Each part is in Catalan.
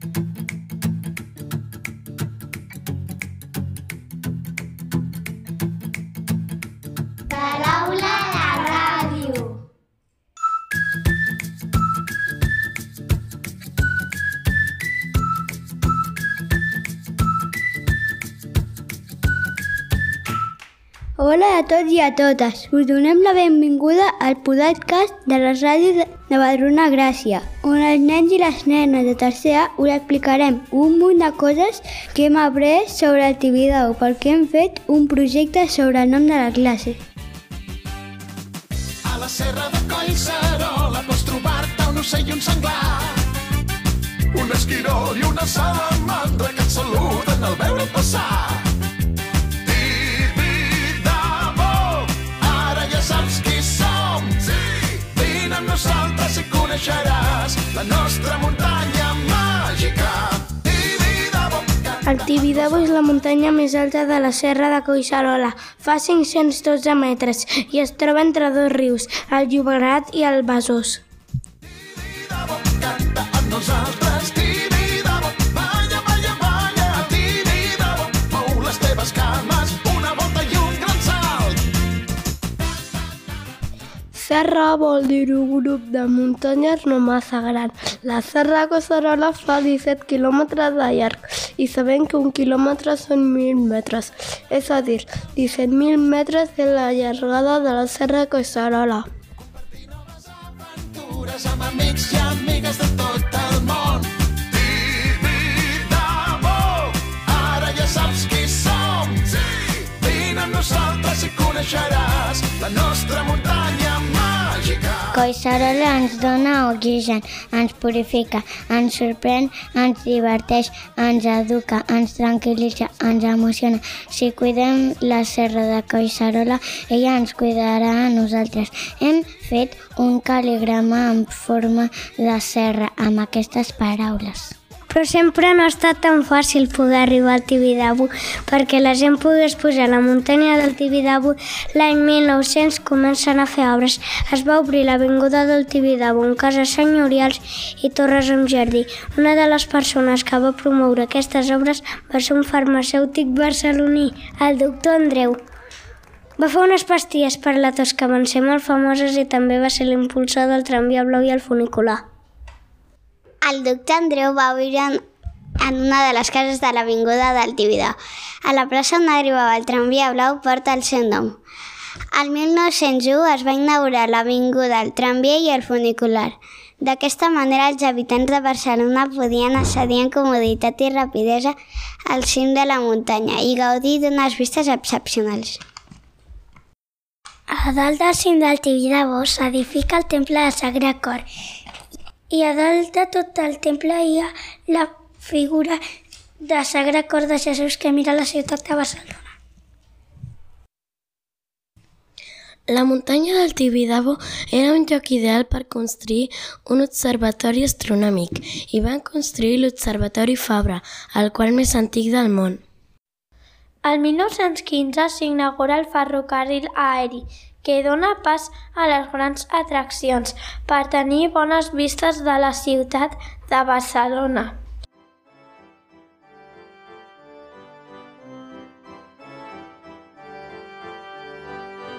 Paraula Hola a tots i a totes. Us donem la benvinguda al podcast de les ràdios de- Badruna Gràcia, on els nens i les nenes de tercer A us explicarem un munt de coses que hem après sobre el Tibidabo perquè hem fet un projecte sobre el nom de la classe. A la serra de Collserola pots trobar-te un ocell i un senglar. Un esquirol i una salamandra que et saluden al veure passar. La nostra muntanya màgica. El Tibidabo és la muntanya més alta de la serra de Collserola. Fa 512 metres i es troba entre dos rius, el Llobregat i el Besòs. Tibidabo, canta amb nosaltres. Serra vol dir un grup de muntanyes no massa gran. La serra de Collserola fa 17 quilòmetres de llarg i sabem que un quilòmetre són 1.000 metres. És a dir, 17.000 metres de la llargada de la serra. Aventures amb amics i amigues de tot el món. Ara ja saps qui som. Sí! Vine amb nosaltres i coneixeràs Collserola ens dona oxigen, ens purifica, ens sorprèn, ens diverteix, ens educa, ens tranquil·litza, ens emociona. Si cuidem la serra de Collserola, ella ens cuidarà a nosaltres. Hem fet un cal·ligrama en forma de serra amb aquestes paraules. Però sempre no ha estat tan fàcil poder arribar al Tibidabo perquè la gent pogués pujar a la muntanya del Tibidabo l'any 1900 comencen a fer obres. Es va obrir l'Avinguda del Tibidabo amb cases senyorials i torres amb jardí. Una de les persones que va promoure aquestes obres va ser un farmacèutic barceloní, el doctor Andreu. Va fer unes pastilles per la tos que van ser molt famoses i també va ser l'impulsor del tramvia blau i el funicular. El doctor Andreu va viure en, en una de les cases de l'Avinguda del Tibidabo. A la plaça on arribava el tramvia blau porta el seu nom. El 1901 es va inaugurar l'Avinguda, el tramvia i el funicular. D'aquesta manera, els habitants de Barcelona podien accedir en comoditat i rapidesa al cim de la muntanya i gaudir d'unes vistes excepcionals. A dalt del cim del Tibidabo s'edifica el temple de Sagre Cor i a dalt de tot el temple hi ha la figura de Sagre Cor de Jesús que mira la ciutat de Barcelona. La muntanya del Tibidabo era un lloc ideal per construir un observatori astronòmic i van construir l'Observatori Fabra, el qual més antic del món. El 1915 s'inaugura el ferrocarril aeri, que dona pas a les grans atraccions per tenir bones vistes de la ciutat de Barcelona.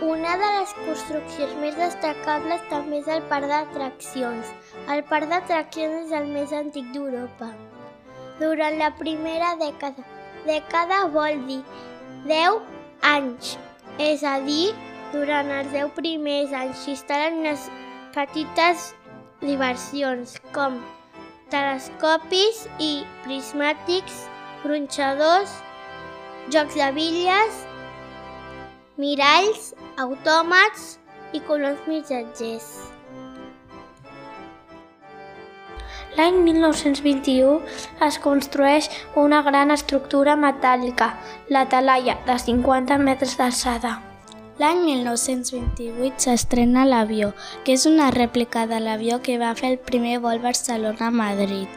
Una de les construccions més destacables també és el parc d'atraccions. El parc d'atraccions és el més antic d'Europa. Durant la primera dècada, dècada vol dir 10 anys, és a dir, durant els 10 primers anys s'instal·len unes petites diversions com telescopis i prismàtics, gronxadors, jocs de bitlles, miralls, autòmats i coloms missatgers. L'any 1921 es construeix una gran estructura metàl·lica, la talaia, de 50 metres d'alçada. L'any 1928 s'estrena l'avió, que és una rèplica de l'avió que va fer el primer vol Barcelona-Madrid.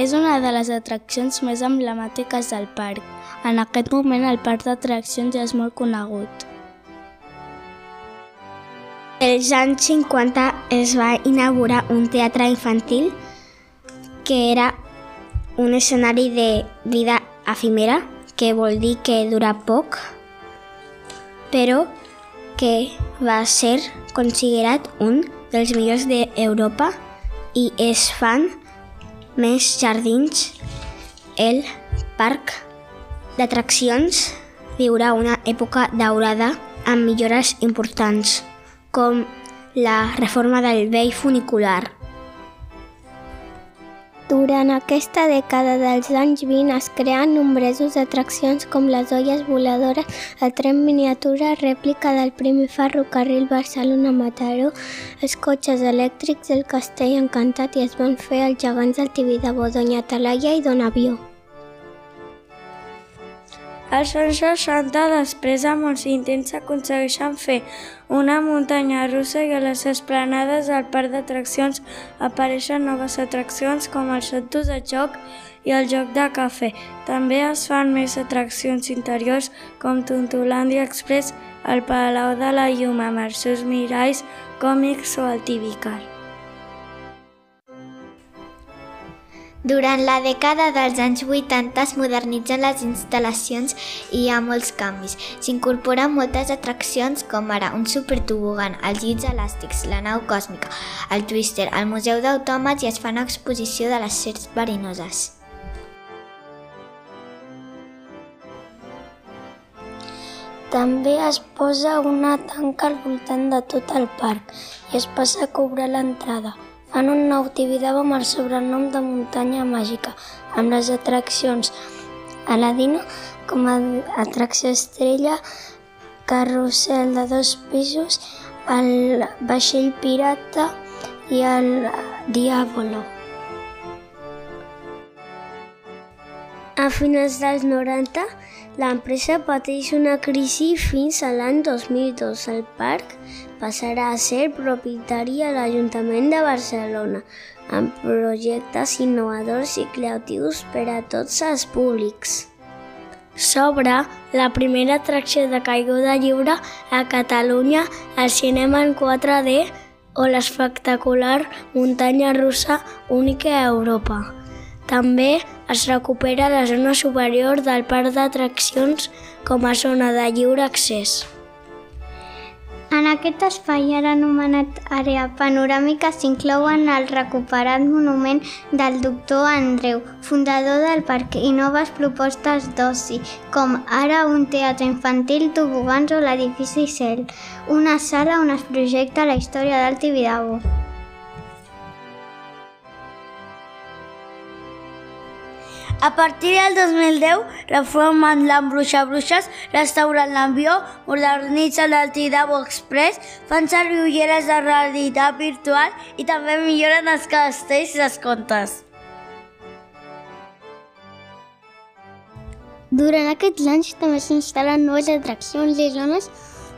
És una de les atraccions més emblemàtiques del parc. En aquest moment el parc d'atraccions ja és molt conegut. Els anys 50 es va inaugurar un teatre infantil que era un escenari de vida efímera, que vol dir que dura poc, però que va ser considerat un dels millors d'Europa i es fan més jardins. El parc d'atraccions viurà una època daurada amb millores importants, com la reforma del vell funicular. Durant aquesta dècada dels anys 20 es creen nombroses atraccions com les olles voladores, el tren miniatura, rèplica del primer ferrocarril Barcelona-Mataró, els cotxes elèctrics, el castell encantat i es van fer els gegants del Tibidabo, Doña Talaia i Don Avió. Als anys 60, després de molts intents, aconsegueixen fer una muntanya russa i a les esplanades del parc d'atraccions apareixen noves atraccions com els autos de joc i el joc de cafè. També es fan més atraccions interiors com Tontolàndia Express, el Palau de la Llum amb els seus miralls còmics o el Tibicar. Durant la dècada dels anys 80 es modernitzen les instal·lacions i hi ha molts canvis. S'incorporen moltes atraccions com ara un supertobogan, els llits elàstics, la nau còsmica, el twister, el museu d'autòmats i es fa una exposició de les serps verinoses. També es posa una tanca al voltant de tot el parc i es passa a cobrar l'entrada. Fan un nou Tibidabo amb el sobrenom de muntanya màgica, amb les atraccions Aladino com a atracció estrella, carrusel de dos pisos, el vaixell pirata i el Diàbolo. A finals dels 90, l'empresa pateix una crisi fins a l'any 2002. El parc passarà a ser propietari a l'Ajuntament de Barcelona, amb projectes innovadors i creatius per a tots els públics. S'obre la primera atracció de caiguda lliure a Catalunya al cinema en 4D o l'espectacular muntanya russa única a Europa. També es recupera la zona superior del parc d'atraccions com a zona de lliure accés. En aquest espai, ara anomenat àrea panoràmica, s'inclouen el recuperat monument del doctor Andreu, fundador del parc, i noves propostes d'oci, com ara un teatre infantil, tobogans o l'edifici Cel, una sala on es projecta la història del Tibidabo. A partir del 2010, reformen l'Embruixa Bruixes, restauren l'avió, modernitzen el Tidabo Express, fan servir ulleres de realitat virtual i també milloren els castells i les contes. Durant aquests anys també s'instal·len noves atraccions i zones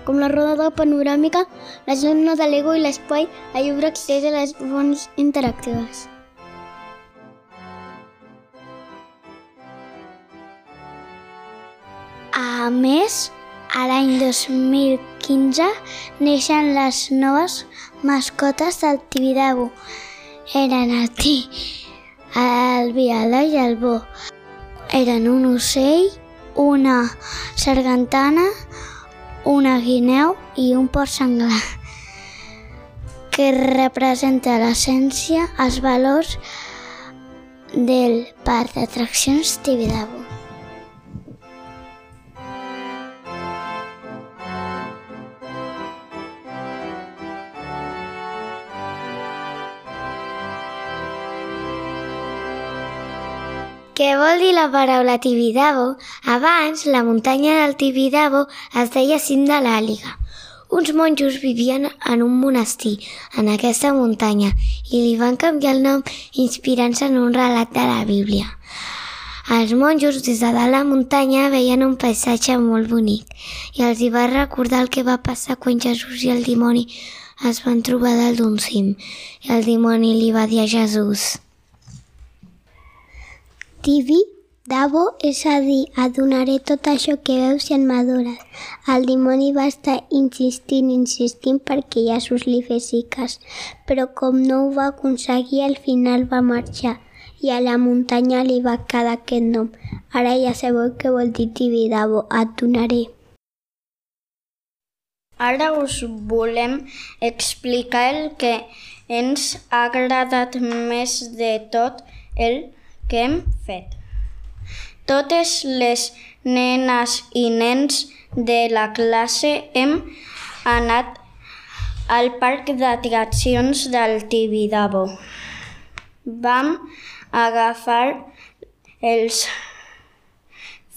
com la roda panoràmica, la zona de Lego i l'espai a lliure accés a les fonts interactives. A més, a l'any 2015 neixen les noves mascotes del Tibidabo. Eren el Ti, el Viala i el Bo. Eren un ocell, una sargantana, una guineu i un porc senglar que representa l'essència, els valors del parc d'atraccions Tibidabo. Què vol dir la paraula Tibidabo? Abans, la muntanya del Tibidabo es deia cim de l'Àliga. Uns monjos vivien en un monestir, en aquesta muntanya, i li van canviar el nom inspirant-se en un relat de la Bíblia. Els monjos des de dalt la muntanya veien un paisatge molt bonic i els hi va recordar el que va passar quan Jesús i el dimoni es van trobar dalt d'un cim i el dimoni li va dir a Jesús Tibi, Dabo, és a dir, et donaré tot això que veus i en madures. El dimoni va estar insistint, insistint perquè Jesús li fes cas, però com no ho va aconseguir, al final va marxar i a la muntanya li va quedar aquest nom. Ara ja sabeu què vol dir Tibidabo, et donaré. Ara us volem explicar el que ens ha agradat més de tot el que hem fet. Totes les nenes i nens de la classe hem anat al parc d'atraccions del Tibidabo. Vam agafar els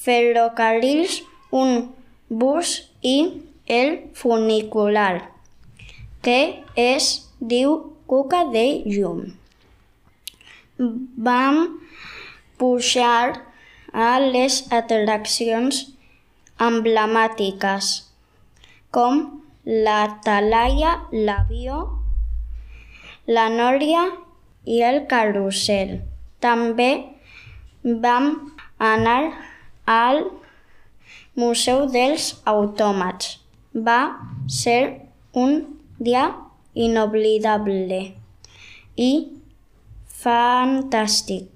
ferrocarrils, un bus i el funicular, que es diu Cuca de Llum. Vam pujar a les atraccions emblemàtiques, com la talaia, l'avió, la nòria i el carrusel. També vam anar al Museu dels Autòmats. Va ser un dia inoblidable i fantàstic.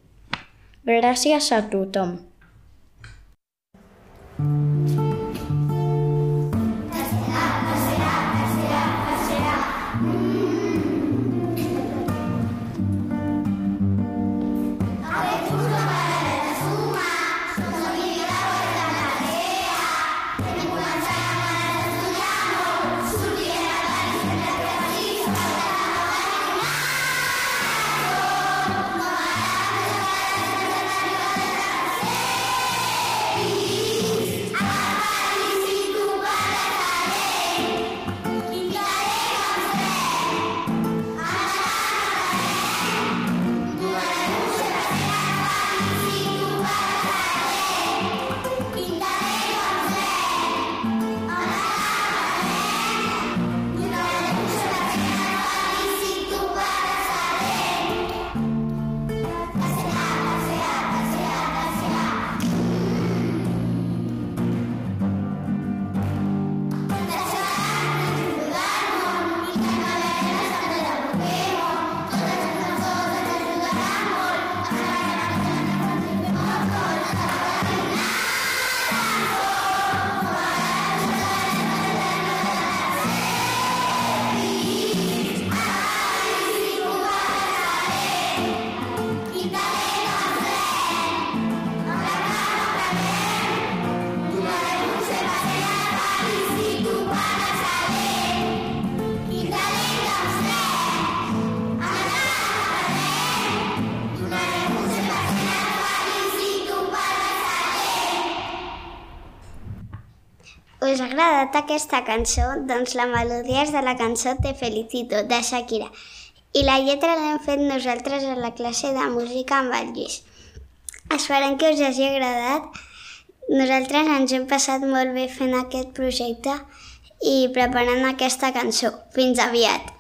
Gràcies a tothom. Us ha agradat aquesta cançó? Doncs la melodia és de la cançó Te felicito, de Shakira. I la lletra l'hem fet nosaltres a la classe de música amb el Lluís. Esperem que us hagi agradat. Nosaltres ens hem passat molt bé fent aquest projecte i preparant aquesta cançó. Fins aviat!